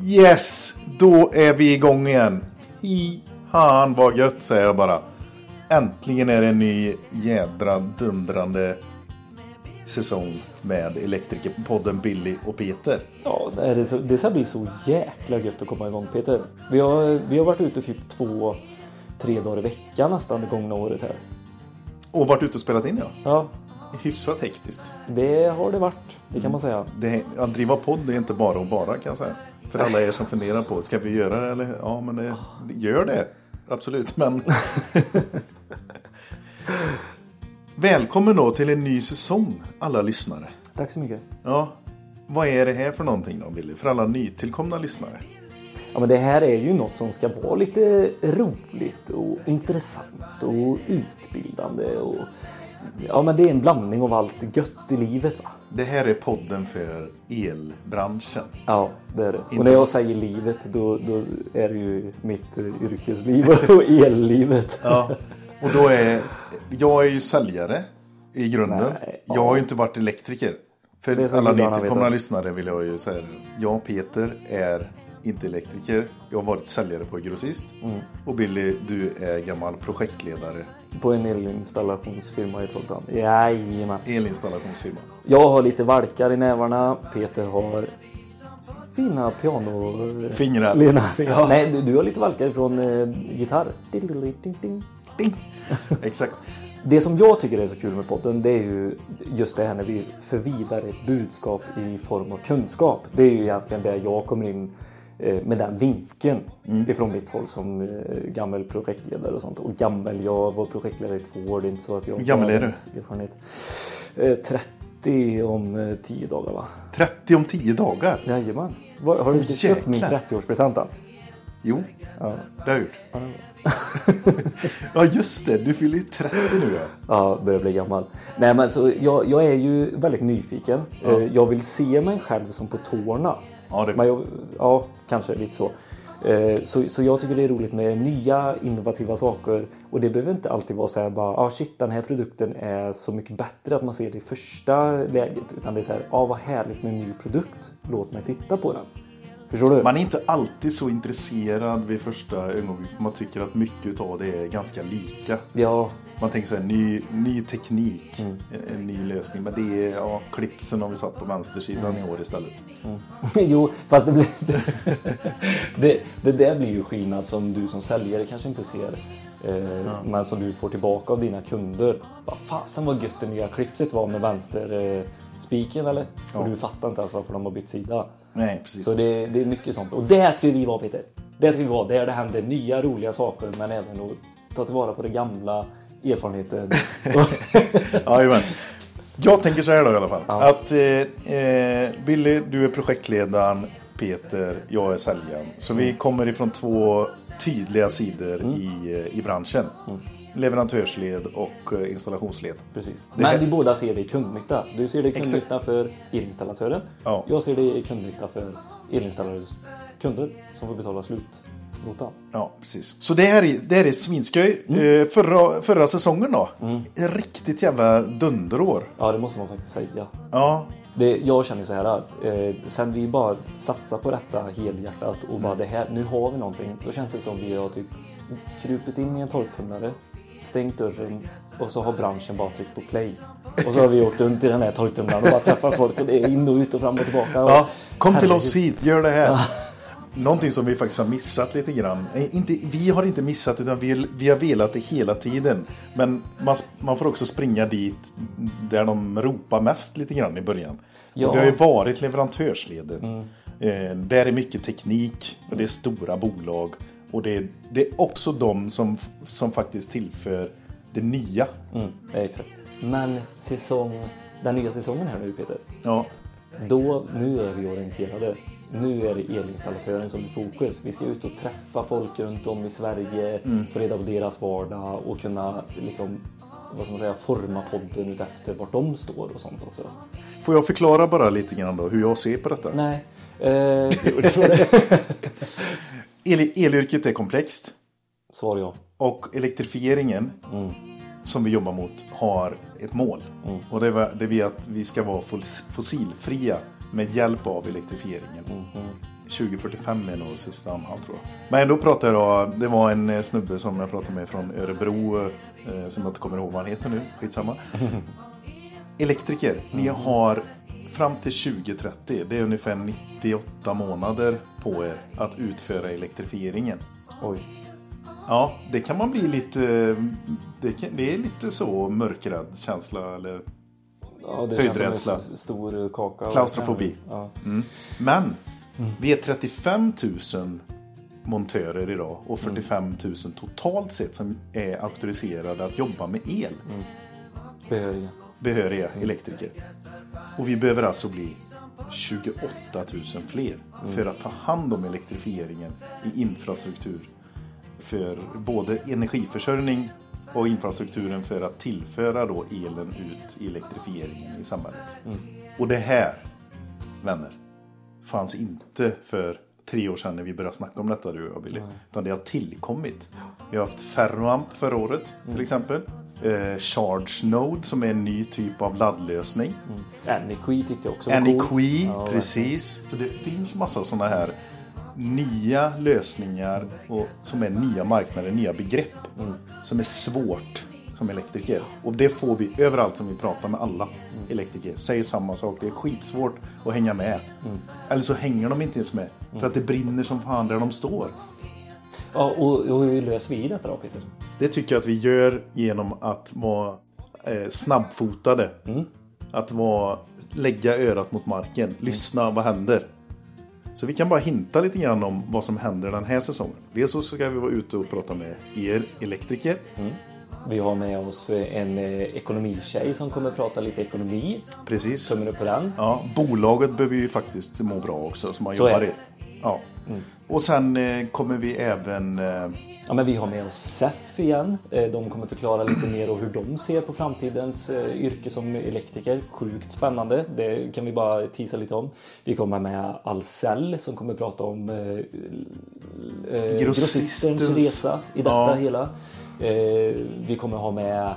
Yes, då är vi igång igen. Hi, han vad gött säger jag bara. Äntligen är det en ny jädra dundrande säsong med Elektrikerpodden Billy och Peter. Ja, det, så, det ska bli så jäkla gött att komma igång Peter. Vi har, vi har varit ute typ två, tre dagar i veckan nästan det gångna året här. Och varit ute och spelat in ja. Ja, Hyfsat hektiskt. det har det varit. Det kan man säga. Det, att driva podd är inte bara och bara kan jag säga. För alla er som funderar på, ska vi göra det eller? Ja, men det, gör det. Absolut, men... Välkommen då till en ny säsong, alla lyssnare. Tack så mycket. Ja, vad är det här för någonting då, Billy? För alla nytillkomna lyssnare. Ja, men det här är ju något som ska vara lite roligt och intressant och utbildande och ja, men det är en blandning av allt gött i livet va? Det här är podden för elbranschen. Ja, det är det. Och när jag säger livet då, då är det ju mitt eh, yrkesliv och ellivet. Ja, och då är... Jag är ju säljare i grunden. Nej, jag har ju inte varit elektriker. För alla nytillkomna lyssnare vill jag ju säga. Jag och Peter är inte elektriker. Jag har varit säljare på Grossist. Mm. Och Billy, du är gammal projektledare. På en elinstallationsfirma i Trollhättan. Jajamän. Elinstallationsfirma. Jag har lite valkar i nävarna. Peter har fina piano... Fingrar. Lena, fingrar. Ja. Nej, du, du har lite valkar från eh, gitarr. Ding, ding, ding, ding. Exakt. Det som jag tycker är så kul med podden det är ju just det här när vi förvidar ett budskap i form av kunskap. Det är ju egentligen där jag kommer in med den vinkeln Mm. ifrån mitt håll som eh, gammal projektledare och sånt. Och gammal, jag var projektledare i två år. Det är inte så att jag Hur gammal är du? Erfarenhet. Eh, 30 om eh, 10 dagar va? 30 om 10 dagar. Jajamän. Vad- Har du inte köpt min jäklar. 30-årspresent än? Jo, Ja. det har jag gjort. Ja, just det. Du fyller ju 30 nu ja. Ja, börjar bli gammal. Nej men så jag, jag är ju väldigt nyfiken. Eh, Jag vill se mig själv som på tårna. Ja, det- Men ja kanske lite så. Eh, så. Så jag tycker det är roligt med nya innovativa saker. Och det behöver inte alltid vara så här bara, ah, shit den här produkten är så mycket bättre att man ser det i första läget. Utan det är så här, ah, vad härligt med en ny produkt. Låt mig titta på den. Förstår du? Man är inte alltid så intresserad vid första ögonblicket. Man tycker att mycket av det är ganska lika. Ja, Man tänker så här, ny, ny teknik, Mm. en, en ny lösning. Men det är, ja, klipsen har vi satt på vänstersidan i år istället. jo, fast det, blir, det, det där blir ju skillnad som du som säljare kanske inte ser. Eh, Men som du får tillbaka av dina kunder. Vad fasen vad gött det nya klipset var med vänster eh, spiken eller? Och du fattar inte ens varför de har bytt sida. Nej, precis. Så det, det är mycket sånt. Och där ska vi vara Peter. Där ska vi vara. Där det händer nya roliga saker men även att ta tillvara på det gamla erfarenheten. Jajamän. Jag tänker så här då i alla fall. Att eh, eh, Billy, du är projektledaren. Peter, jag är säljaren. Så Mm. vi kommer ifrån två tydliga sidor i, eh, i branschen. Mm. Leverantörsled och eh, installationsled. Precis. Det Men här- vi båda ser det i kundnytta. Du ser det i kundnytta för elinstallatören. Ja. Jag ser det i kundnytta för elinstallatörens kunder som får betala slutnotan. Ja, precis. Så det här är, det här är svinskoj. Mm. Eh, förra, förra säsongen då. Ett riktigt jävla dunderår. Ja, det måste man faktiskt säga. Ja, Det, jag känner så här. Eh, sen vi bara satsar på detta helhjärtat och bara det här, nu har vi någonting. Då känns det som vi har typ krupit in i en torktumlare, stängt dörren och så har branschen bara tryckt på play. Och så har vi åkt runt i den här torktumlaren och bara träffat folk och det är in och ut och fram och tillbaka. Och, ja. Kom till oss hit, gör det här. Någonting som vi faktiskt har missat lite grann. Eh, Inte, vi har inte missat utan vi, vi har velat det hela tiden. Men man, man får också springa dit där de ropar mest lite grann i början. Ja. Och det har ju varit leverantörsledet. Eh, där är mycket teknik och det är stora bolag. Och det är, det är också de som, som faktiskt tillför det nya. Mm, exakt. Men säsong, den nya säsongen här nu Peter. Ja, Då, nu är vi orienterade. Nu är det elinstallatören som är fokus. Vi ska ut och träffa folk runt om i Sverige, få reda på deras vardag och kunna liksom, vad ska man säga, forma podden utefter vart de står och sånt också. Får jag förklara bara lite grann då hur jag ser på detta? Nej, eh. El, elyrket är komplext Svar ja. och elektrifieringen som vi jobbar mot har ett mål. Och det är, det är att vi ska vara foss- fossilfria med hjälp av elektrifieringen. Mhm. 2045 är nog sista anhalt tror jag. Men då pratade jag, det var en snubbe som jag pratade med från Örebro, eh, som jag inte kommer ihåg vad han heter nu, skitsamma. Elektriker, ni har fram till 2030, det är ungefär 98 månader på er att utföra elektrifieringen. Oj. Ja, det kan man bli lite, det, kan, det är lite så mörkrädd känsla eller Ja, det Höjdrädsla. känns som en stor kaka. Klaustrofobi. Ja. Men vi är 35 000 montörer idag och 45 000 totalt sett som är auktoriserade att jobba med el. Behöriga. Behöriga elektriker. Och vi behöver alltså bli 28 000 fler för att ta hand om elektrifieringen i infrastruktur. För både energiförsörjning och infrastrukturen för att tillföra då elen ut i elektrifieringen i samhället. Och det här, vänner, fanns inte för tre år sedan när vi började snacka om detta du och Billy. Utan det har tillkommit. Vi har haft Ferroamp förra året till exempel. Eh, Charge Node som är en ny typ av laddlösning. Anyqui tyckte jag också var. Anyqui, Ja, precis. Så det finns massa sådana här nya lösningar och, som är nya marknader, nya begrepp. Som är svårt som elektriker. Och det får vi överallt som vi pratar med alla elektriker. Säger samma sak. Det är skitsvårt att hänga med. Eller så hänger de inte ens med. För att det brinner som fan där de står. Ja, och, och hur löser vi detta då Peter? Det tycker jag att vi gör genom att vara eh, snabbfotade. Att vara, lägga örat mot marken. Lyssna, vad händer? Så vi kan bara hinta lite grann om vad som händer den här säsongen. Dels så ska vi vara ute och prata med er elektriker. Vi har med oss en eh, ekonomitjej som kommer prata lite ekonomi. Precis. Tummen upp på den. Ja, bolaget behöver ju faktiskt må bra också som man Så är jobbar det. i. Ja. Och sen eh, kommer vi även... Eh, Ja, men vi har med oss SEF igen. Eh, De kommer förklara lite mer om hur de ser på framtidens yrke som elektriker. Sjukt spännande. Det kan vi bara tisa lite om. Vi kommer med Ahlsell som kommer prata om eh, grossistens resa i detta Ja. hela. Vi kommer ha med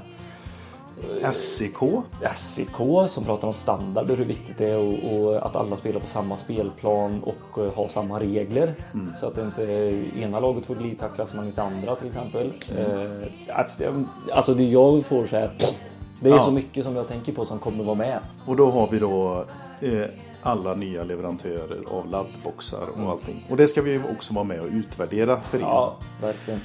SEK. SEK som pratar om standarder, hur viktigt det är och, och att alla spelar på samma spelplan och eh, har samma regler. Så att inte ena laget får glidtacklas men inte andra till exempel. Eh, att, alltså det jag får så här, det är Ja. så mycket som jag tänker på som kommer vara med. Och då har vi då eh, alla nya leverantörer av laddboxar och allting. Och det ska vi också vara med och utvärdera för er. Ja, verkligen.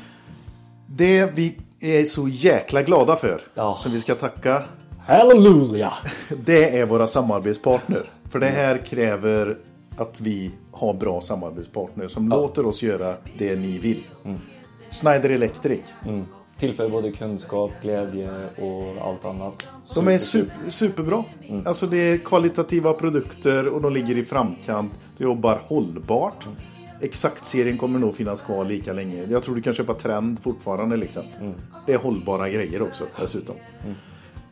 Det vi är så jäkla glada för, Ja. som vi ska tacka, Halleluja! det är våra samarbetspartner. För det här kräver att vi har bra samarbetspartner som låter oss göra det ni vill. Schneider Electric. Mm. Tillför både kunskap, glädje och allt annat. De är super, superbra. Alltså det är kvalitativa produkter och de ligger i framkant. De jobbar hållbart. Exakt-serien kommer nog finnas kvar lika länge. Jag tror du kan köpa Trend fortfarande liksom. Det är hållbara grejer också dessutom.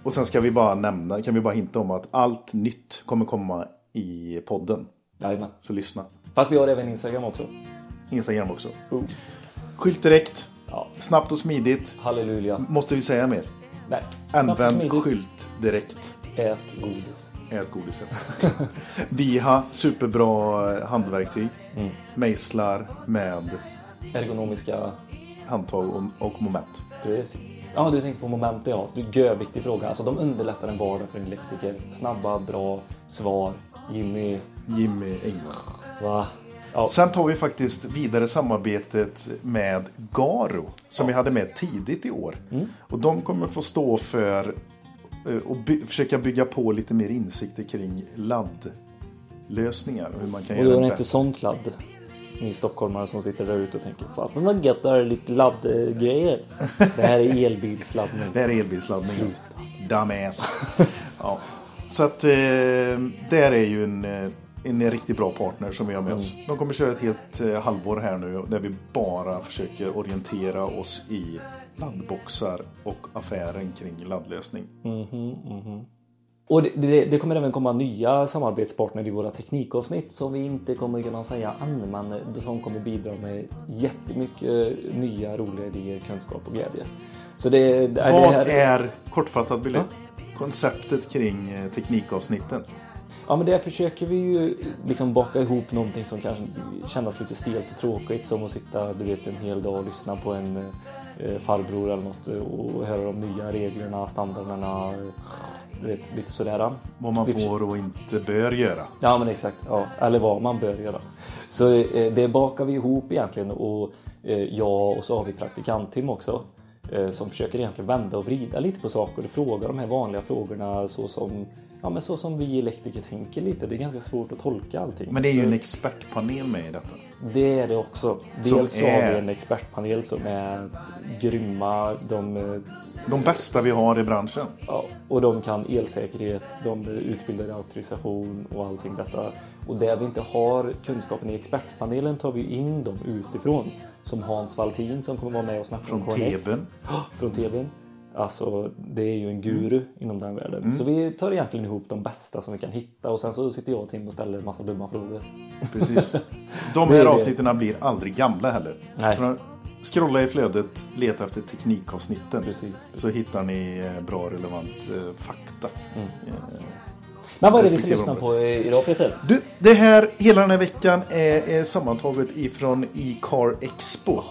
Och sen ska vi bara nämna, kan vi bara hinta om att allt nytt kommer komma i podden. Jajamän. Så lyssna. Fast vi har även Instagram också. Instagram också. Boom. Skylt direkt. Ja, Snabbt och smidigt. halleluja. Måste vi säga mer? Nej, Använd skylt direkt. Ät godis. Ät godiset. Viha, superbra handverktyg. Mm. Mejslar med Ergonomiska handtag och, och moment. Precis. Ja, du tänkte på momentet ja. Du, Görviktig fråga. Alltså de underlättar en vardag för en elektriker. Snabba, bra svar. Jimmy, Jimmy Engman. va? Ja, Sen tar vi faktiskt vidare samarbetet med Garo som vi hade med tidigt i år. Mm. Och de kommer få stå för eh, och by- försöka bygga på lite mer insikter kring laddlösningar och hur man kan och då är det inte sånt ladd. Ni stockholmare som sitter där ute och tänker fasen vad gött det här är lite laddgrejer. Det här är elbilsladdning. Det här är elbilsladdning. Sluta. Dumbass. ja. Så att eh, där är ju en, eh, en riktigt bra partner som vi har med oss. Mm. De kommer köra ett helt eh, halvår här nu där vi bara försöker orientera oss i laddboxar och affären kring laddlösning. Och det, det, det kommer även komma nya samarbetspartner i våra teknikavsnitt som vi inte kommer kunna säga än men som kommer bidra med jättemycket nya roliga idéer, kunskap och glädje. Så det, Vad det här, är kortfattat Billy, konceptet kring eh, teknikavsnitten? Ja men där försöker vi ju liksom baka ihop någonting som kanske kännas lite stelt och tråkigt som att sitta du vet en hel dag och lyssna på en eh, farbror eller något och höra de nya reglerna, standarderna, du vet lite sådär. Vad man får och inte bör göra. Ja men exakt, ja. eller vad man bör göra. Så eh, det bakar vi ihop egentligen och eh, jag och så har vi praktikant-Tim också eh, som försöker egentligen vända och vrida lite på saker och fråga de här vanliga frågorna så som, ja, men så som vi elektriker tänker lite. Det är ganska svårt att tolka allting. Men det är ju Så en expertpanel med i detta. det är det också. Som Dels så har är- vi en expertpanel som är grymma. De, De bästa vi har i branschen. Ja, och de kan elsäkerhet, de utbildar i auktorisation och allting detta. Och där vi inte har kunskapen i expertpanelen tar vi in dem utifrån. Som Hans Valtin som kommer vara med och snacka Från om KNX. Ja, Från TVn. Alltså det är ju en guru inom den världen. Så vi tar egentligen ihop de bästa som vi kan hitta och sen så sitter jag och Tim och ställer en massa dumma frågor. Precis. De här avsnitten blir aldrig gamla heller. Nej. Så scrolla i flödet, leta efter teknikavsnitten. Precis. Så hittar ni eh, bra relevant eh, fakta. Mm. Eh, Men vad är det vi ska lyssna på idag Peter? Du, det här, hela den här veckan är, är sammantaget ifrån E-car Expo.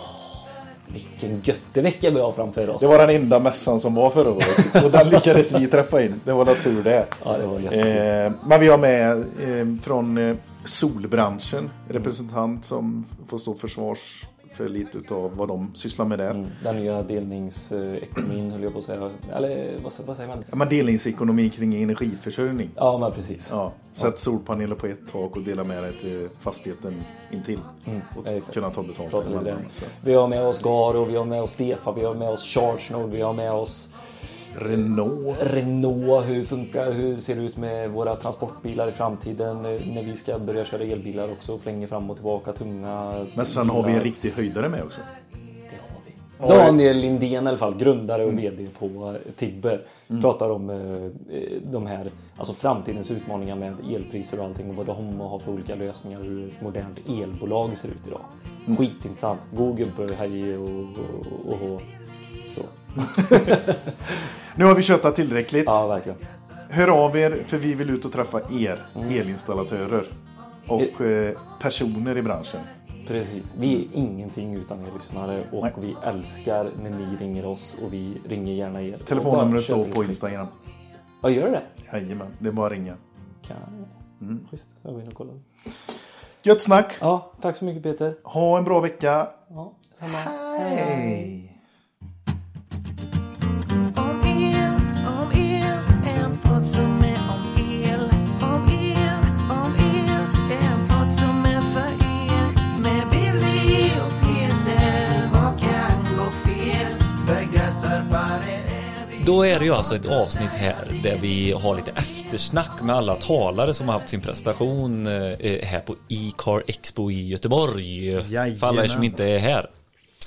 Vilken göttevecka vi har framför oss. Det var den enda mässan som var förra året. Och den lyckades vi träffa in. Det var natur det. Ja, det var. Eh, men vi har med eh, från eh, solbranschen representant som får stå försvars för lite utav vad de sysslar med där. Mm, Den nya delningsekonomin höll jag på att säga. Eller vad, vad säger man? Ja, men delningsekonomi kring energiförsörjning. Ja, men precis. Ja, sätt solpaneler på ett tak och dela med dig till fastigheten intill. och ja, exakt. kunna ta betalt. Vi har med oss Garo, vi har med oss Defa, vi har med oss ChargeNode, vi har med oss Renault. Renault. Hur funkar, hur ser det ut med våra transportbilar i framtiden eh, när vi ska börja köra elbilar också och flänger fram och tillbaka tunga Men sen har vi en bilar. riktig höjdare med också. Det har vi. Daniel Lindén i alla fall, grundare Mm. och VD på eh, Tibber. Pratar om eh, de här, alltså framtidens utmaningar med elpriser och allting och vad de har för olika lösningar och hur ett modernt elbolag ser ut idag. Mm. Skitintressant. God gubbe, hej och, och, och, och. Nu har vi köttat tillräckligt. Ja, verkligen. Hör av er för vi vill ut och träffa er elinstallatörer. Och eh, personer i branschen. Precis. Vi är ingenting utan er lyssnare och Nej. vi älskar när ni ringer oss och vi ringer gärna er. Telefonnumret står på Instagram. Ja, gör det? Jajamän, det är bara att ringa. Kan. Mm. Schysst, jag går in och kollar. Gött snack. Ja, tack så mycket Peter. Ha en bra vecka. Ja, samma. Hej! Då är det ju alltså ett avsnitt här där vi har lite eftersnack med alla talare som har haft sin presentation eh, här på E-car Expo i Göteborg. Jajamän. För alla er som inte är här.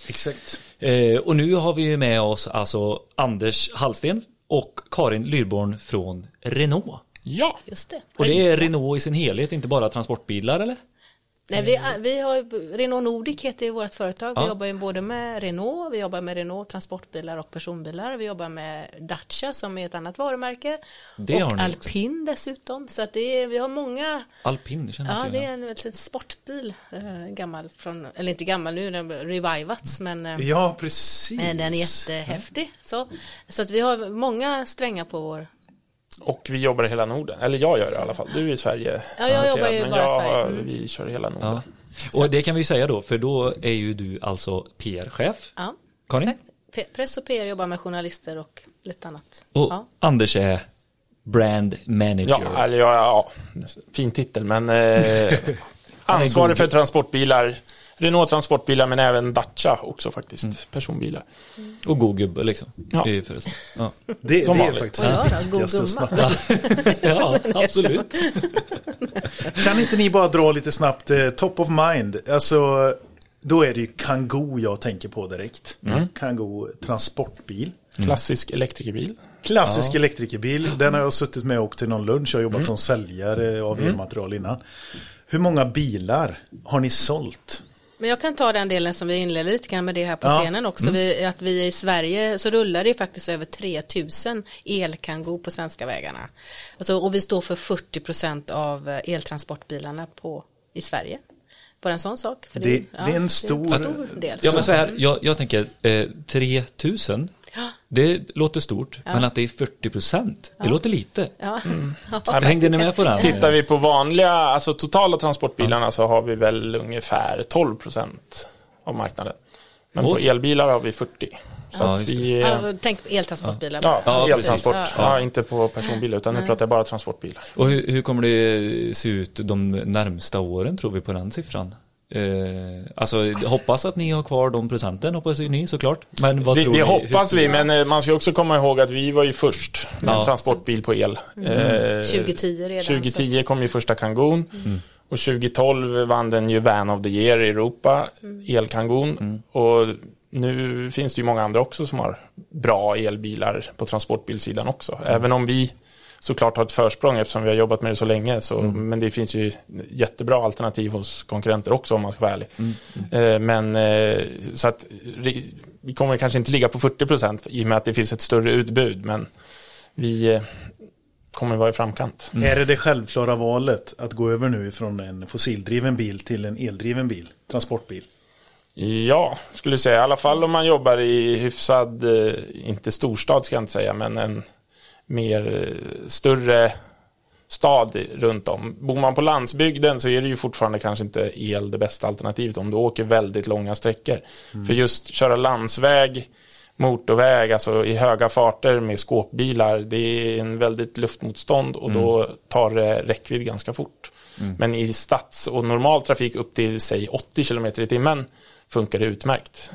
Exakt. Eh, Och nu har vi ju med oss alltså Anders Hallsten och Karin Lyrborn från Renault. Ja, Just det. Och det är Renault i sin helhet, inte bara transportbilar eller? Nej, vi, vi har Renault Nordic heter ju vårt företag. Ja. Vi jobbar ju både med Renault, vi jobbar med Renault transportbilar och personbilar. Vi jobbar med Dacia som är ett annat varumärke. Det och Alpin dessutom. Så att det är, vi har många, Alpin, det känner ja jag det till. är en liten sportbil, eh, gammal från, eller inte gammal nu, den har revivats men eh, Ja, precis. den är jättehäftig. Så, så att vi har många strängar på vår och vi jobbar i hela Norden. Eller jag gör det i alla fall. Du är i Sverige. Ja, jag jobbar ju men bara i jag, Sverige. Mm. Vi kör i hela Norden. Ja. Och det kan vi säga då, för då är ju du alltså PR-chef. Ja, Karin? exakt. P- Press och PR jobbar med journalister och lite annat. Och Ja. Anders är brand manager. Ja, eller ja, ja, fin titel, men eh, ansvarig för transportbilar. Renault transportbilar, men även Dacia också faktiskt. Mm. Personbilar. Och god gubbe liksom. Ja. I företag. Ja. Det, Som det är faktiskt det viktigaste att snacka. ja, absolut. Kan inte ni bara dra lite snabbt eh, top of mind? Alltså, då är det ju Kangoo jag tänker på direkt. Kangoo transportbil. Klassisk elektrikerbil. Klassisk elektrikerbil. Den har jag suttit med och åkt till någon lunch. Jag har jobbat som säljare av elmaterial innan. Hur många bilar har ni sålt Men jag kan ta den delen som vi inledde lite grann med det här på Ja. scenen också. Vi, att vi i Sverige så rullar det ju faktiskt över 3000 elkango på svenska vägarna. Alltså, och vi står för 40 procent av eh, eltransportbilarna på, i Sverige. Bara en sån sak. För Det- det är en stor- stor del. Ja men så här, jag, jag tänker eh, 3000 Ja. Det låter stort, men att det är 40 procent, det låter lite. Ja. Ja, Hängde ni med på den? Tittar vi på vanliga, alltså totala transportbilarna så har vi väl ungefär 12 procent av marknaden. Men på elbilar har vi 40. Så Ja, det. vi... Ja, tänk på eltransportbilar. Ja, Ja, eltransport. Ja. Ja. inte på personbilar utan nu pratar jag bara transportbilar. Och hur, hur kommer det se ut de närmsta åren tror vi på den siffran? Eh, alltså hoppas att ni har kvar de procenten, hoppas ju ni såklart. Men vad Det, tror det ni? hoppas vi, men eh, man ska också komma ihåg att vi var ju först med Ja. transportbil på el. Eh, 2010 redan. 2010 kom ju första Kangon. Och 2012 vann den ju Van of the Year i Europa, elkangon. Och nu finns det ju många andra också som har bra elbilar på transportbilsidan också. Även om vi såklart har ett försprång eftersom vi har jobbat med det så länge. Så, Men det finns ju jättebra alternativ hos konkurrenter också om man ska vara ärlig. Eh, men eh, så att vi kommer kanske inte ligga på 40 procent i och med att det finns ett större utbud. Men vi eh, kommer vara i framkant. Är det det självklara valet att gå över nu från en fossildriven bil till en eldriven bil, transportbil? Ja, skulle säga. I alla fall om man jobbar i hyfsad, eh, inte storstad ska jag inte säga, men en mer eh, större stad runt om. Bor man på landsbygden så är det ju fortfarande kanske inte el det bästa alternativet om du åker väldigt långa sträckor. För just köra landsväg, motorväg, alltså i höga farter med skåpbilar, det är en väldigt luftmotstånd och då tar det räckvidd ganska fort. Men i stads och normal trafik upp till säg 80 km i timmen funkar det utmärkt.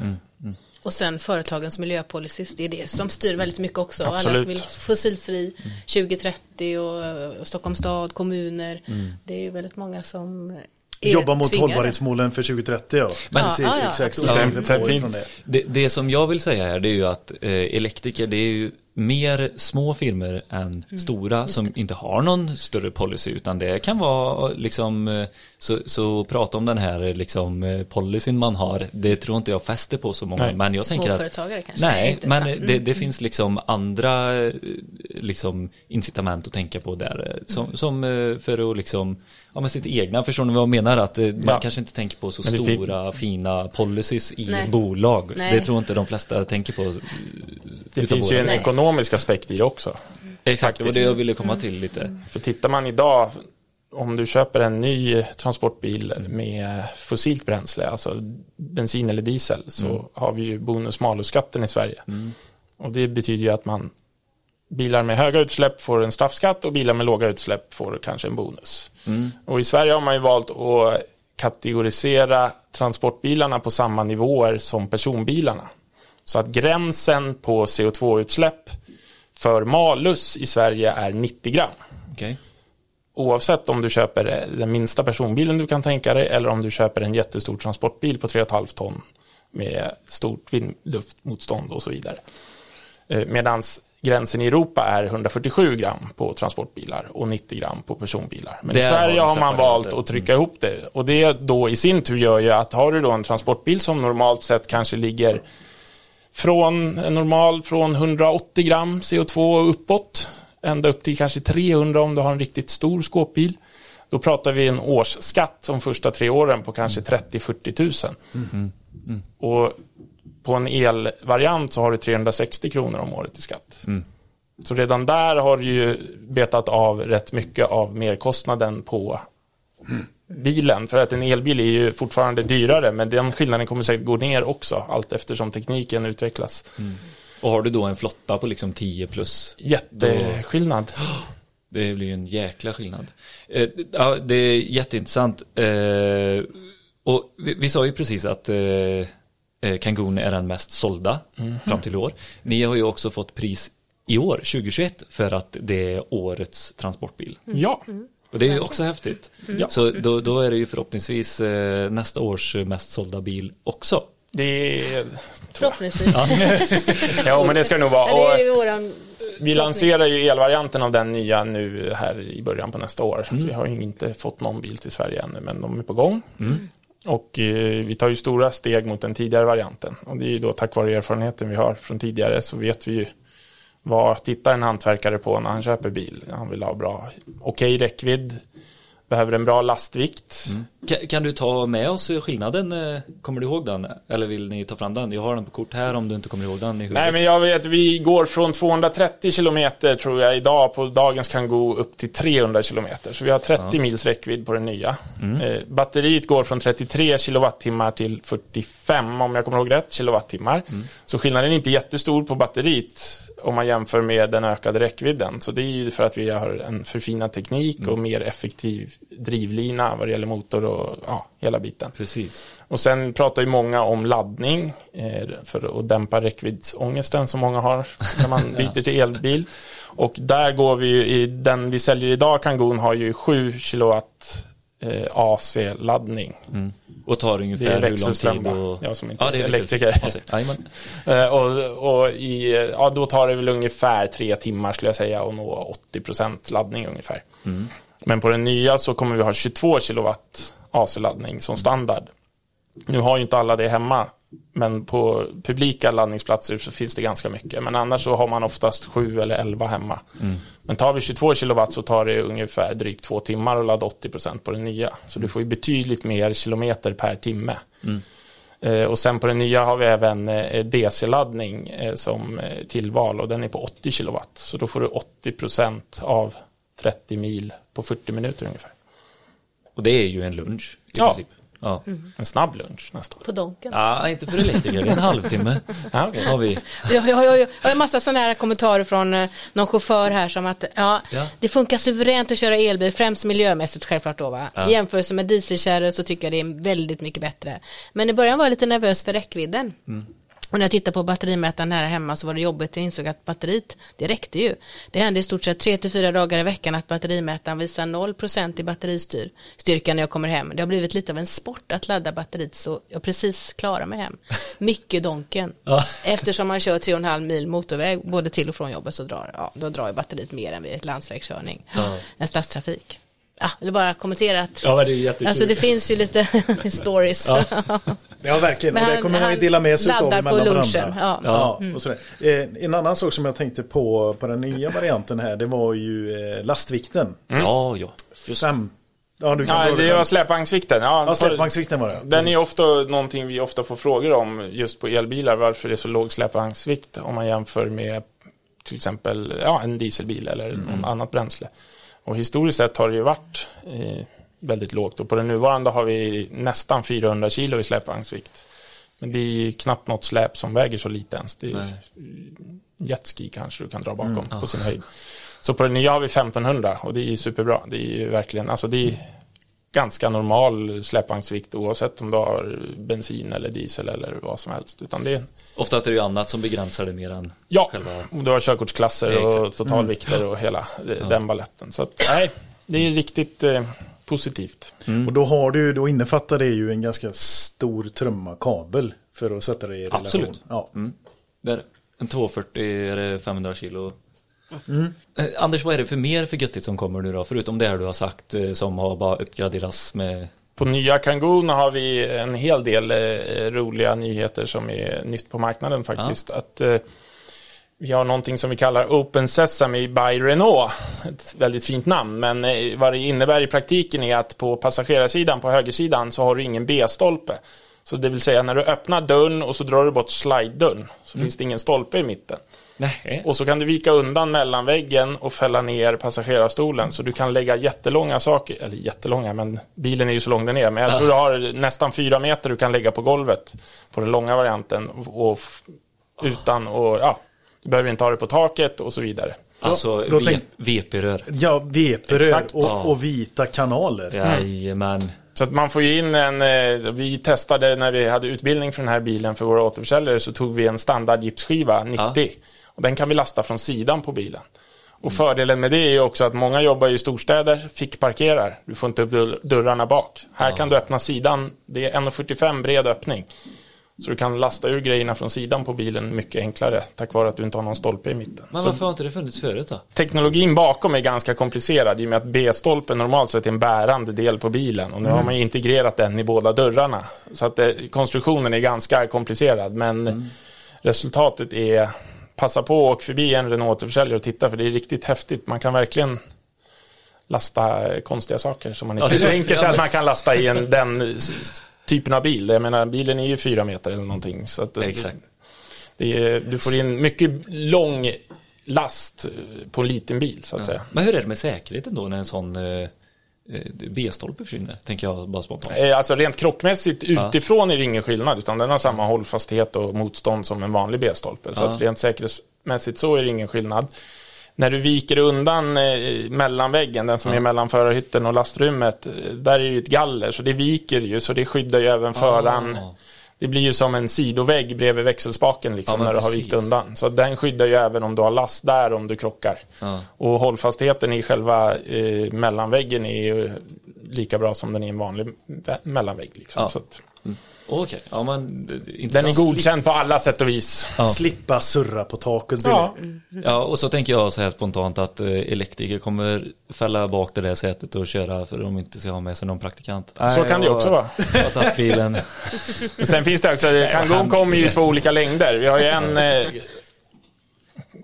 Och sen företagens miljöpolicies, det är det som styr väldigt mycket också. Alla Absolut. som vill fossilfri 2030 och, Stockholms stad, kommuner. Det är ju väldigt många som Jobba mot tvingade. hållbarhetsmålen för 2030 ja. Men- Precis, Ja, ja, exakt. Sen- sen. Det, det som jag vill säga här det är ju att eh, elektriker det är ju mer små firmor än Mm, stora som inte har någon större policy utan det kan vara liksom eh, så, så prata om den här liksom eh, policyn man har det tror inte jag fäster på så många Nej. men jag tänker att kanske? Nej, inte men sant. det, det finns liksom andra eh, liksom incitament att tänka på där eh, som, Mm. som eh, för att liksom ja men sitt egna, förstår ni vad jag menar? Att eh, man Ja. kanske inte tänker på så det fin- stora fina policies i Nej. bolag. Nej. Det tror inte de flesta tänker på. eh, Det finns ju en Nej. ekonomisk aspekt i det också. Exakt, det var det jag ville Mm. komma till lite. För tittar man idag, om du köper en ny transportbil med fossilt bränsle, alltså bensin eller diesel, så har vi ju bonus-malus-skatten i Sverige. Och det betyder ju att man bilar med höga utsläpp får en straffskatt och bilar med låga utsläpp får kanske en bonus. Och i Sverige har man ju valt att kategorisera transportbilarna på samma nivåer som personbilarna. Så att gränsen på CO2-utsläpp för malus i Sverige är 90 gram. Okej. Oavsett om du köper den minsta personbilen du kan tänka dig eller om du köper en jättestor transportbil på 3,5 ton med stort vindluftmotstånd och så vidare. Medan gränsen i Europa är 147 gram på transportbilar och 90 gram på personbilar. Men i Där Sverige har man valt det. att trycka ihop det. Och det då i sin tur gör ju att har du då en transportbil som normalt sett kanske ligger från en normal från 180 gram CO2 och uppåt ända upp till kanske 300 om du har en riktigt stor skåpbil. Då pratar vi en årsskatt de första tre åren på kanske 30-40 tusen. Och på en elvariant så har du 360 kronor om året i skatt. Så redan där har du ju betat av rätt mycket av merkostnaden på bilen. För att en elbil är ju fortfarande dyrare, men den skillnaden kommer säkert gå ner också, allt eftersom tekniken utvecklas. Och har du då en flotta på liksom 10 plus, Jätteskillnad. det blir ju en jäkla skillnad. Eh, ja, det är jätteintressant. Eh, och vi, vi sa ju precis att eh, Kangun är den mest sålda fram till i år. Ni har ju också fått pris i år, 2021, för att det är årets transportbil. Ja, Och det är ju också häftigt. Ja. Så då, då är det ju förhoppningsvis eh, nästa års eh, mest sålda bil också. det är... Förhoppningsvis. Ja, men det ska det nog vara. Ja, det är Och vi lanserar ju elvarianten av den nya nu här i början på nästa år. Så vi har ju inte fått någon bil till Sverige ännu, men de är på gång. Och eh, vi tar ju stora steg mot den tidigare varianten. Och det är ju då tack vare erfarenheten vi har från tidigare så vet vi ju vad tittar en hantverkare på när han köper bil. Han vill ha bra, okej räckvidd, behöver en bra lastvikt. Mm. Kan, kan du ta med oss skillnaden? eh, Kommer du ihåg den? Eller vill ni ta fram den? Jag har den på kort här om du inte kommer ihåg den. Nej, men jag vet, vi går från 230 kilometer tror jag idag på dagens Kangoo upp till 300 kilometer. Så vi har 30 mils räckvidd på den nya. Eh, batteriet går från 33 kilowattimmar till 45 om jag kommer ihåg rätt kilowattimmar. Så skillnaden är inte jättestor på batteriet om man jämför med den ökade räckvidden. Så det är ju för att vi har en förfinad teknik och mer effektiv drivlina vad det gäller motor och ja, hela biten. Precis. Och sen pratar ju många om laddning eh, för att dämpa räckviddsångesten som många har när man byter till elbil. Och där går vi ju i den vi säljer idag, Kangon har ju 7 kilowatt eh, AC-laddning. Och tar ungefär är hur lång tid? Och... Jag som inte ja, det är är elektriker. Eh, och och i, ja, då tar det väl ungefär tre timmar skulle jag säga och nå 80% laddning ungefär. Men på den nya så kommer vi ha 22 kilowatt AC-laddning som standard. Nu har ju inte alla det hemma, men på publika laddningsplatser så finns det ganska mycket. Men annars så har man oftast 7 eller 11 hemma. Men tar vi 22 kilowatt så tar det ungefär drygt två timmar att ladda 80% på den nya. Så du får ju betydligt mer kilometer per timme. Eh, Och sen på den nya har vi även eh, DC-laddning eh, som tillval och den är på 80 kilowatt. Så då får du 80% av 30 mil på 40 minuter ungefär. Och det är ju en lunch i Ja. princip. Ja. En snabb lunch nästan. På Donken. ja, inte för elektriker. Det är en halvtimme. Ja, okej. Har vi. Jag, jag, jag, jag har en massa sådana här kommentarer från eh, någon chaufför här som att ja, Ja. det funkar suveränt att köra elbil, främst miljömässigt självklart då va. Ja. I jämförelse med dieselkärror så tycker jag det är väldigt mycket bättre. Men i början var jag lite nervös för räckvidden. Och när jag tittade på batterimätaren här hemma så var det jobbigt. Jag insåg att batteriet, det räckte ju. Det hände i stort sett 3-4 dagar i veckan att batterimätaren visar 0% i batteristyrka när jag kommer hem. Det har blivit lite av en sport att ladda batteriet så jag precis klarar mig hem. Mycket donken. Ja. Eftersom man kör 3,5 mil motorväg både till och från jobbet så drar, ja, då drar ju batteriet mer än vid landsvägskörning. Ja. Än stadstrafik. Ja, eller bara kommentera att Ja, det är jättekul. Alltså det finns ju lite stories. Ja. Ja, verkligen. Men och det han- kommer man ju han dela med sig av laddar på mellan lunchen, varandra. ja. Ja, och sådär. Eh, en annan sak som jag tänkte på på den nya varianten här, det var ju eh, lastvikten. Ja, ja. Fem... Ja, du kan dra det var släpvagnsvikten. Ja, Ja, släpvagnsvikten var det. Den är ofta någonting vi ofta får frågor om just på elbilar, varför det är så låg släpvagnsvikt om man jämför med till exempel ja, en dieselbil eller någon annat bränsle. Och historiskt sett har det ju varit eh, väldigt lågt och på den nuvarande har vi nästan 400 kilo i släpvagnsvikt. Men det är ju knappt något släp som väger så lite ens. Det är Nej. jetski kanske du kan dra bakom på sin höjd. Så på den nya har vi 1500 och det är superbra. Det är ju verkligen, alltså det är ganska normal släpvagnsvikt oavsett om du har bensin eller diesel eller vad som helst. Utan det är, Oftast är det ju annat som begränsar det mer än ja, själva... om du har körkortsklasser Ja, och totalvikter och hela eh, den balletten. Så att, nej, det är riktigt positivt. Och då har du, då innefattar det ju en ganska stor trummakabel för att sätta det i relation. Absolut. Ja. Mm. Det är. En 240 är det 500 kilo. Mm. Eh, Anders, vad är det för mer för göttigt som kommer nu då? Förutom det här du har sagt eh, som har bara uppgraderats med... På nya Kangoo har vi en hel del eh, roliga nyheter som är nytt på marknaden faktiskt. Att, eh, vi har någonting som vi kallar Open Sesame by Renault. Ett väldigt fint namn, men eh, vad det innebär i praktiken är att på passagerarsidan, på högersidan, så har du ingen B-stolpe. Så det vill säga när du öppnar dörren och så drar du bort slide-dörren så finns det ingen stolpe i mitten. Nej. Och så kan du vika undan mellan väggen och fälla ner passagerarstolen. Så du kan lägga jättelånga saker, eller jättelånga, men bilen är ju så lång den är. Men jag tror du har nästan fyra meter du kan lägga på golvet på den långa varianten. Och, utan och ja, du behöver inte ha det på taket och så vidare. Alltså tänk- VP-rör. Ja, VP-rör och, Ja. och vita kanaler. Jajamän. Så att man får ju in en, eh, vi testade när vi hade utbildning för den här bilen för våra återförsäljare så tog vi en standard gipsskiva 90 och den kan vi lasta från sidan på bilen. Och fördelen med det är ju också att många jobbar i storstäder, fick parkerar. Du får inte upp dörr- dörrarna bak. Här kan du öppna sidan, det är 1,45 bred öppning. Så du kan lasta ur grejerna från sidan på bilen mycket enklare tack vare att du inte har någon stolpe i mitten. Men varför har inte det funnits förut då? teknologin bakom är ganska komplicerad i och med att B-stolpen normalt sett är en bärande del på bilen och nu har man ju integrerat den i båda dörrarna. Så att det, konstruktionen är ganska komplicerad men resultatet är passa på och förbi en Renault-återförsäljare och titta för det är riktigt häftigt. Man kan verkligen lasta eh, konstiga saker som man inte Ja, tänker sig ja, att man kan lasta i en, den typen av bil. Jag menar bilen är ju fyra meter eller någonting. Så att, eh, Exakt. är, du får in mycket lång last eh, på en liten bil så att säga. Men hur är det med säkerheten då när en sån eh, eh, V-stolpe försvinner? Tänker jag bara spontant. Eh, Alltså rent krockmässigt utifrån är det ingen skillnad utan den har samma hållfasthet och motstånd som en vanlig B-stolpe. Så Ja. att rent säkerhetsmässigt så är det ingen skillnad. När du viker undan eh, mellanväggen, den som är mellan förarhytten och lastrummet, eh, där är det ju ett galler så det viker ju så det skyddar ju även föraren. Ah. Det blir ju som en sidovägg bredvid växelspaken liksom Ja, när du har precis. vikt undan. Så den skyddar ju även om du har last där om du krockar. Ja. Och hållfastheten i själva eh, mellanväggen är ju lika bra som den är i en vanlig vä- mellanvägg. Liksom. Ja. Att, Okej, ja men... den är godkänd på alla sätt och vis. Ja. Slippa surra på taket. Ja. Ja, och så tänker jag så här spontant att eh, elektriker kommer fälla bak det där sätet och köra för de inte ska ha med sig någon praktikant. Så kan det också vara. Jag har tagit bilen. Sen finns det också, hemskt kommer ju i två olika längder. Vi har ju en, eh,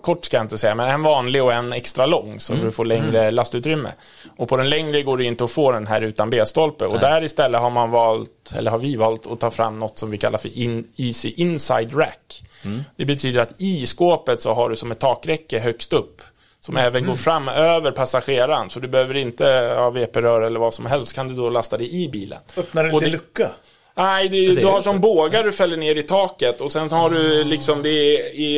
kort ska jag inte säga, men en vanlig och en extra lång så du får längre lastutrymme. Och på den längre går det inte att få den här utan B-stolpe. Och där istället har man valt, eller har vi valt att ta fram något som vi kallar för in, Easy Inside Rack. Det betyder att i skåpet så har du som ett takräcke högst upp. Som även går fram över passageraren. Så du behöver inte ha VP-rör eller vad som helst. Kan du då lasta det i bilen. Öppnar en liten lucka. Nej, du är har som bågar du fäller ner i taket. Och sen har du liksom det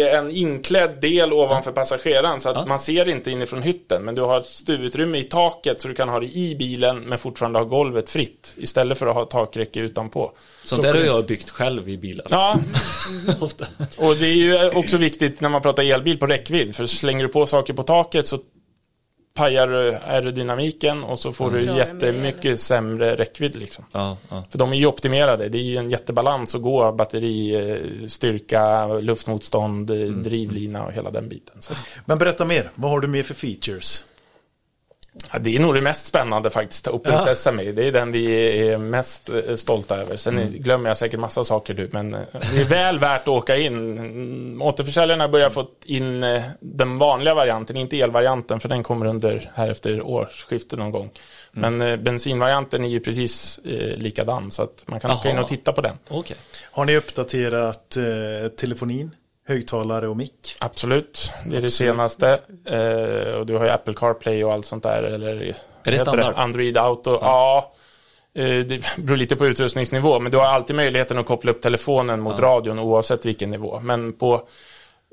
är en inklädd del ovanför passageraren. Så att Ja. man ser inte inifrån hytten. Men du har ett stuvutrymme i taket så du kan ha det i bilen men fortfarande ha golvet fritt. Istället för att ha takräcke utanpå. Sånt där har jag byggt själv i bilar. Ja, och det är ju också viktigt när man pratar elbil på räckvidd. För slänger du på saker på taket så pajar du aerodynamiken och så får du det med jättemycket sämre räckvidd liksom. Ja, ja. För de är ju optimerade. Det är ju en jättebalans att gå batteri, eh, styrka, luftmotstånd, eh, drivlina och hela den biten. Så, Men berätta mer. Vad har du mer för features? Ja, det är nog det mest spännande faktiskt, Open Ja. Sesame. Det är den vi är mest eh, stolta över. Sen är- glömmer jag säkert massa saker nu, men eh, det är väl värt att åka in. Mm, Återförsäljarna börjar få in eh, den vanliga varianten, inte elvarianten, för den kommer under här efter årsskiftet någon gång. Men eh, bensinvarianten är ju precis eh, likadan, så att man kan åka in och titta på den. Okej. Har ni uppdaterat eh, telefonin, högtalare och mick? Absolut, det är det senaste. Eh, och du har ju Apple CarPlay och allt sånt där. Eller, är det standard? Android Auto. Ja. Eh, det beror lite på utrustningsnivå. Men du har alltid möjligheten att koppla upp telefonen mot radion oavsett vilken nivå. Men på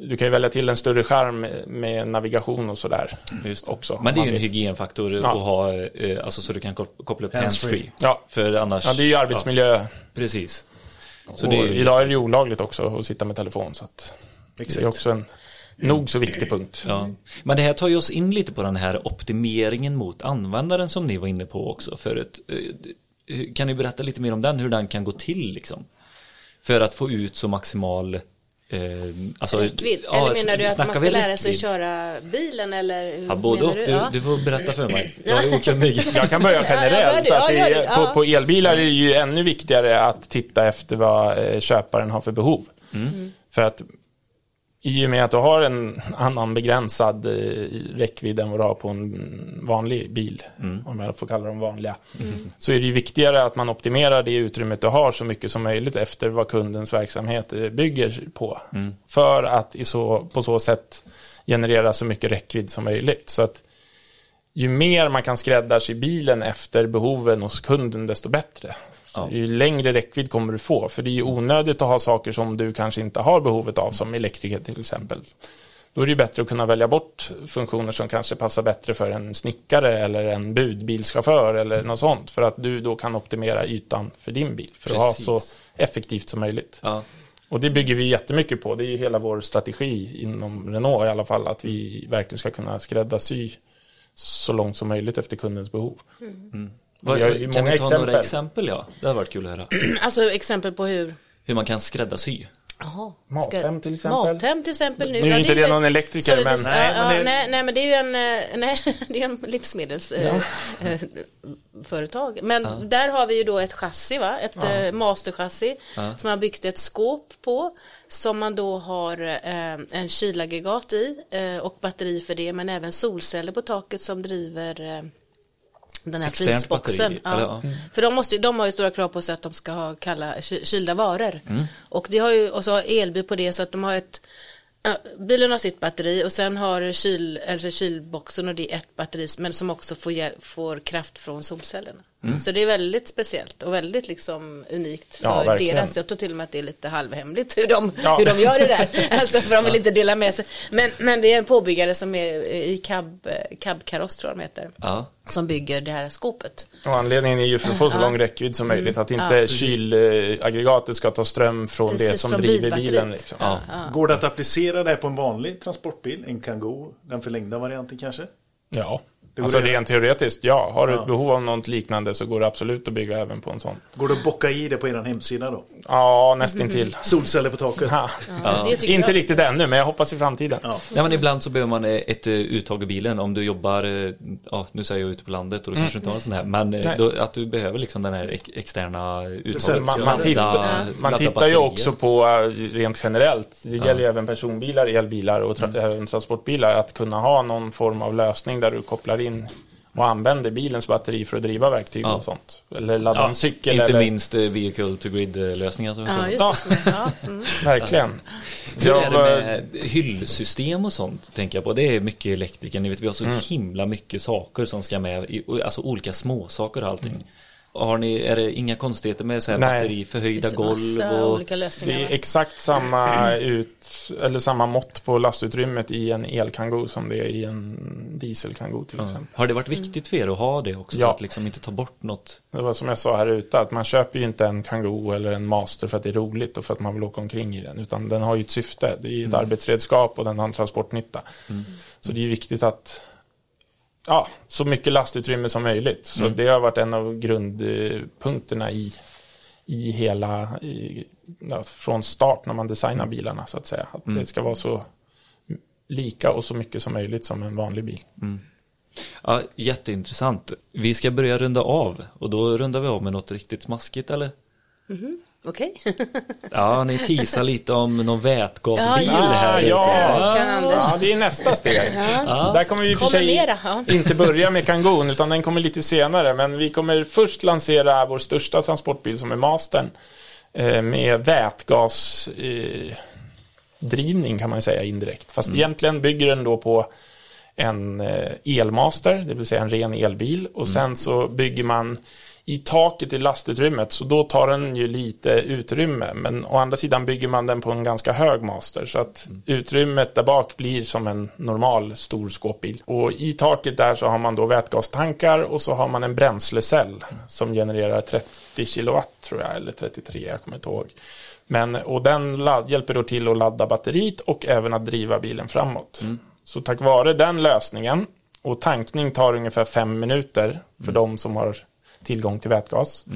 du kan ju välja till en större skärm med navigation och sådär. Just det. Också, Men det är ju en hygienfaktor Ja. att ha, eh, alltså så du kan kop- koppla upp Handsfree. Ja. För annars... Ja, det är ju arbetsmiljö. Ja, precis. Så det idag är det ju olagligt också att sitta med telefon. Så det är också en nog så viktig punkt. Ja. Men det här tar ju oss in lite på den här optimeringen mot användaren som ni var inne på också förut. Eh, Kan ni berätta lite mer om den, hur den kan gå till liksom? För att få ut så maximal eh, alltså, Räckvidd? ja, eller menar du att man ska lära sig räckvidd? köra bilen eller? hur Ja, både och. Du, Ja. du får berätta för mig. Jag är okunnig. Jag kan börja Ja, ja, generellt. börja du. att det Ja, gör är, på, på elbilar är det ju ännu viktigare att titta efter vad eh, köparen har för behov. Mm. För att i och med att du har en annan begränsad eh, räckvidd än vad du har på en vanlig bil, om jag får kalla dem vanliga, så är det ju viktigare att man optimerar det utrymmet du har så mycket som möjligt efter vad kundens verksamhet eh, bygger på. För att i så, på så sätt generera så mycket räckvidd som möjligt. Så att ju mer man kan skräddarsy bilen efter behoven hos kunden, desto bättre. Ja. Ju längre räckvidd kommer du få. För det är ju onödigt att ha saker som du kanske inte har behovet av, som elektriker till exempel. Då är det ju bättre att kunna välja bort funktioner som kanske passar bättre för en snickare eller en budbilschaufför eller något sånt. För att du då kan optimera ytan för din bil. För att ha Precis. så effektivt som möjligt. Ja. Och det bygger vi jättemycket på. Det är ju hela vår strategi inom Renault i alla fall. Att vi verkligen ska kunna skräddarsy så långt som möjligt efter kundens behov. Vad, Vi har ju kan många vi ta exempel. några exempel? Ja, det har varit kul att höra. Alltså exempel på hur? hur man kan skräddarsy. Mathem till exempel. Mathem till exempel. Nu, Nu är Ja, inte det någon elektriker, det- men- ja, Nej, men ja, det- nej, nej, men det är ju en, eh, nej, det är en livsmedelsföretag. Eh, företag. Men där har vi ju då ett chassi, va? ett eh, masterchassi som man har byggt ett skåp på som man då har eh, en kylaggregat i eh, och batteri för det men även solceller på taket som driver eh, den här Externt frysboxen. batteri, Ja. ja. För de, måste, de har ju stora krav på sig att de ska ha kalla ky- kylda varor. Mm. Och, det har ju, och så har elbil på det så att de har ett Bilen har sitt batteri och sen har kyl, alltså kylboxen och det är ett batteri men som också får, får kraft från solcellerna. Mm. Så det är väldigt speciellt och väldigt liksom unikt för Ja, deras. Jag tror till och med att det är lite halvhemligt hur de, Ja. hur de gör det där. Alltså för de vill inte dela med sig. Men, men det är en påbyggare som är i cab, cabkaross tror jag de heter. Ja. Som bygger det här skåpet. Och anledningen är ju för att få så lång räckvidd som möjligt. Att inte kylaggregatet ska ta ström från det Precis, som från driver bilen. Liksom. Ja. Går det att applicera det på en vanlig transportbil? En Kangoo, den förlängda varianten kanske? Ja. Det Alltså rent teoretiskt, ja. Har du Ja. ett behov av något liknande så går det absolut att bygga även på en sån. Går det att bocka i det på er hemsida då? Ja, nästintill. Solceller på taket? Ja, tycker Inte jag. riktigt ännu, men jag hoppas i framtiden. Ja. Ja men ibland så behöver man eh, ett eh, uttag i bilen om du jobbar, eh, ja nu säger jag ute på landet och då kanske du inte har en sån här men då, att du behöver liksom den här ex- externa uttaget. Man, man, ladda- man tittar ju också på rent generellt, det gäller ju även personbilar, elbilar och tra Mm. även transportbilar, att kunna ha någon form av lösning där du kopplar in och använder bilens batteri för att driva verktyg Ja. och sånt. Eller ladda en cykel. Inte eller, minst eh, vehicle to grid lösningar som Ja, just det. Ja, mm. Verkligen. Hur är det med hyllsystem och sånt tänker jag på? Det är mycket elektriker, ni vet vi har så Mm. himla mycket saker som ska med, alltså olika småsaker och allting. Mm. Har ni, är det inga konstigheter med så här Nej. batteri, förhöjda golv och... olika lösningar. Det är exakt samma ut, eller samma mått på lastutrymmet i en elkangoo som det är i en dieselkangoo till Ja. exempel. Har det varit viktigt för er att ha det också? Ja. Så att liksom inte ta bort något? Det var som jag sa här ute, att man köper ju inte en kangoo eller en master för att det är roligt och för att man vill åka omkring i den, utan den har ju ett syfte. Det är ett arbetsredskap och den har en transportnytta. Så det är ju viktigt att ja, så mycket lastutrymme som möjligt. Så det har varit en av grundpunkterna i, i hela, i, ja, från start när man designar bilarna så att säga. Att det ska vara så lika och så mycket som möjligt som en vanlig bil. Ja, jätteintressant. Vi ska börja runda av och då rundar vi av med något riktigt smaskigt eller? Okej. Ja, ni teasar lite om någon vätgasbil Ja, här. ja. Ja, det är nästa steg. Där kommer vi för sig mera, ja. inte börja med Kangon, utan den kommer lite senare. Men vi kommer först lansera vår största transportbil som är Mastern. Eh, med vätgasdrivning drivning kan man säga indirekt. Fast egentligen bygger den då på en eh, elmaster, det vill säga en ren elbil. Och sen så bygger man i taket i lastutrymmet, så då tar den ju lite utrymme. Men å andra sidan bygger man den på en ganska hög master, så att utrymmet där bak blir som en normal stor skåpbil. Och i taket där så har man då vätgastankar och så har man en bränslecell som genererar 30 kilowatt tror jag, eller 33, jag kommer inte ihåg. Men, och den ladd, hjälper då till att ladda batteriet och även att driva bilen framåt. Så tack vare den lösningen, och tankning tar ungefär fem minuter för de som har tillgång till vätgas.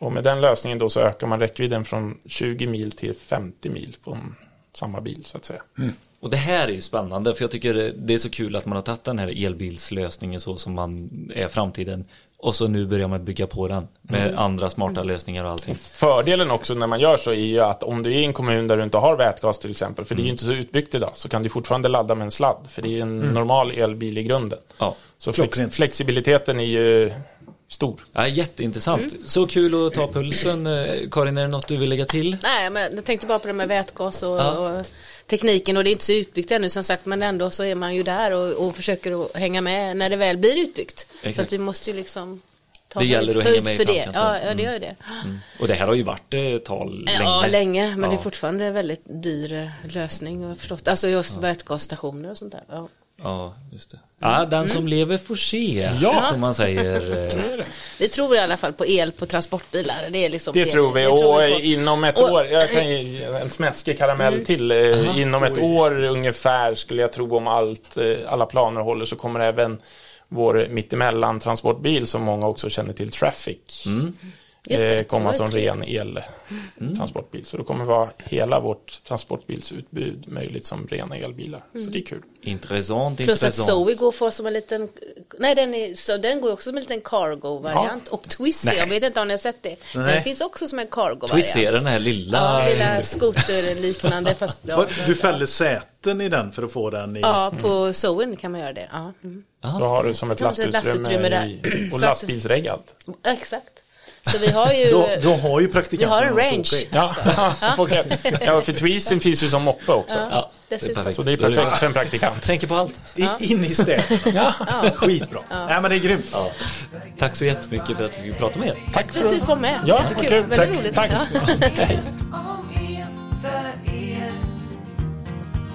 Och med den lösningen då så ökar man räckvidden från 20 mil till 50 mil på en, samma bil så att säga. Och det här är ju spännande för jag tycker det är så kul att man har tagit den här elbilslösningen så som man är framtiden. Och så nu börjar man bygga på den med andra smarta lösningar och allting. Fördelen också när man gör så är ju att om du är i en kommun där du inte har vätgas till exempel, för det är ju inte så utbyggt idag, så kan du fortfarande ladda med en sladd, för det är en normal elbil i grunden. Ja. Så flex, flexibiliteten är ju stor. Ja, jätteintressant. Så kul att ta pulsen. Eh, Karin, är det något du vill lägga till? Nej, men jag tänkte bara på det med vätgas och, Ja. och tekniken och det är inte så utbyggt ännu som sagt men ändå så är man ju där och, och försöker att hänga med när det väl blir utbyggt. Så Exakt. att vi måste ju liksom ta Det gäller att hänga med i för det. framkanten. Ja, ja, det gör ju det. Och det här har ju varit ett tal Ja, länge. länge, men det Ja. är fortfarande en väldigt dyr eh, lösning har jag förstått. Alltså just vätgasstationer och sånt där. Ja. Ja, just det. Ja, den som lever får se. Ja. Som man säger. Vi tror i alla fall på el på transportbilar. Det, är liksom Det tror vi, det och tror vi inom ett Och- år, jag kan ge en smäskig karamell till, eh, inom ett år ungefär skulle jag tro om allt, eh, alla planer håller så kommer även vår mittemellan transportbil som många också känner till, Traffic. Just det, eh, komma som ren el-transportbil. Så då kommer vara hela vårt transportbilsutbud möjligt som rena elbilar. Mm. Så det är kul. Intressant, Plus att. Zoe går för som en liten, nej den, är, så den går också som en liten cargo-variant. Och Twizy, jag vet inte om ni har sett det. Den Nej. finns också som en cargo-variant. Twizy är den här lilla. Ja, lilla skoterliknande fast ja, Du fäller säten i den för att få den i... Ja, på Zoen kan man göra det. Ja, mm. Då har du som ett Så sätta lastutrymme, lastutrymme i, och lastbilsreggat. Ja, exakt. Så vi har ju... då, då har ju praktikanten Vi har en range. Alltså. Ja. ja, för tweezen finns ju som moppe också. Ja, det så det är perfekt för en praktikant. Tänker på allt. Ja. In i städet. Ja. Skitbra. Ja. Nej, men det är grymt. Ja. Tack så jättemycket för att vi fick prata med er. Tack, Tack för att du får med. Ja, var Kul. Tack. roligt. Tack. Hej.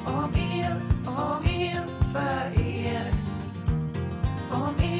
Om el, om el för er Om el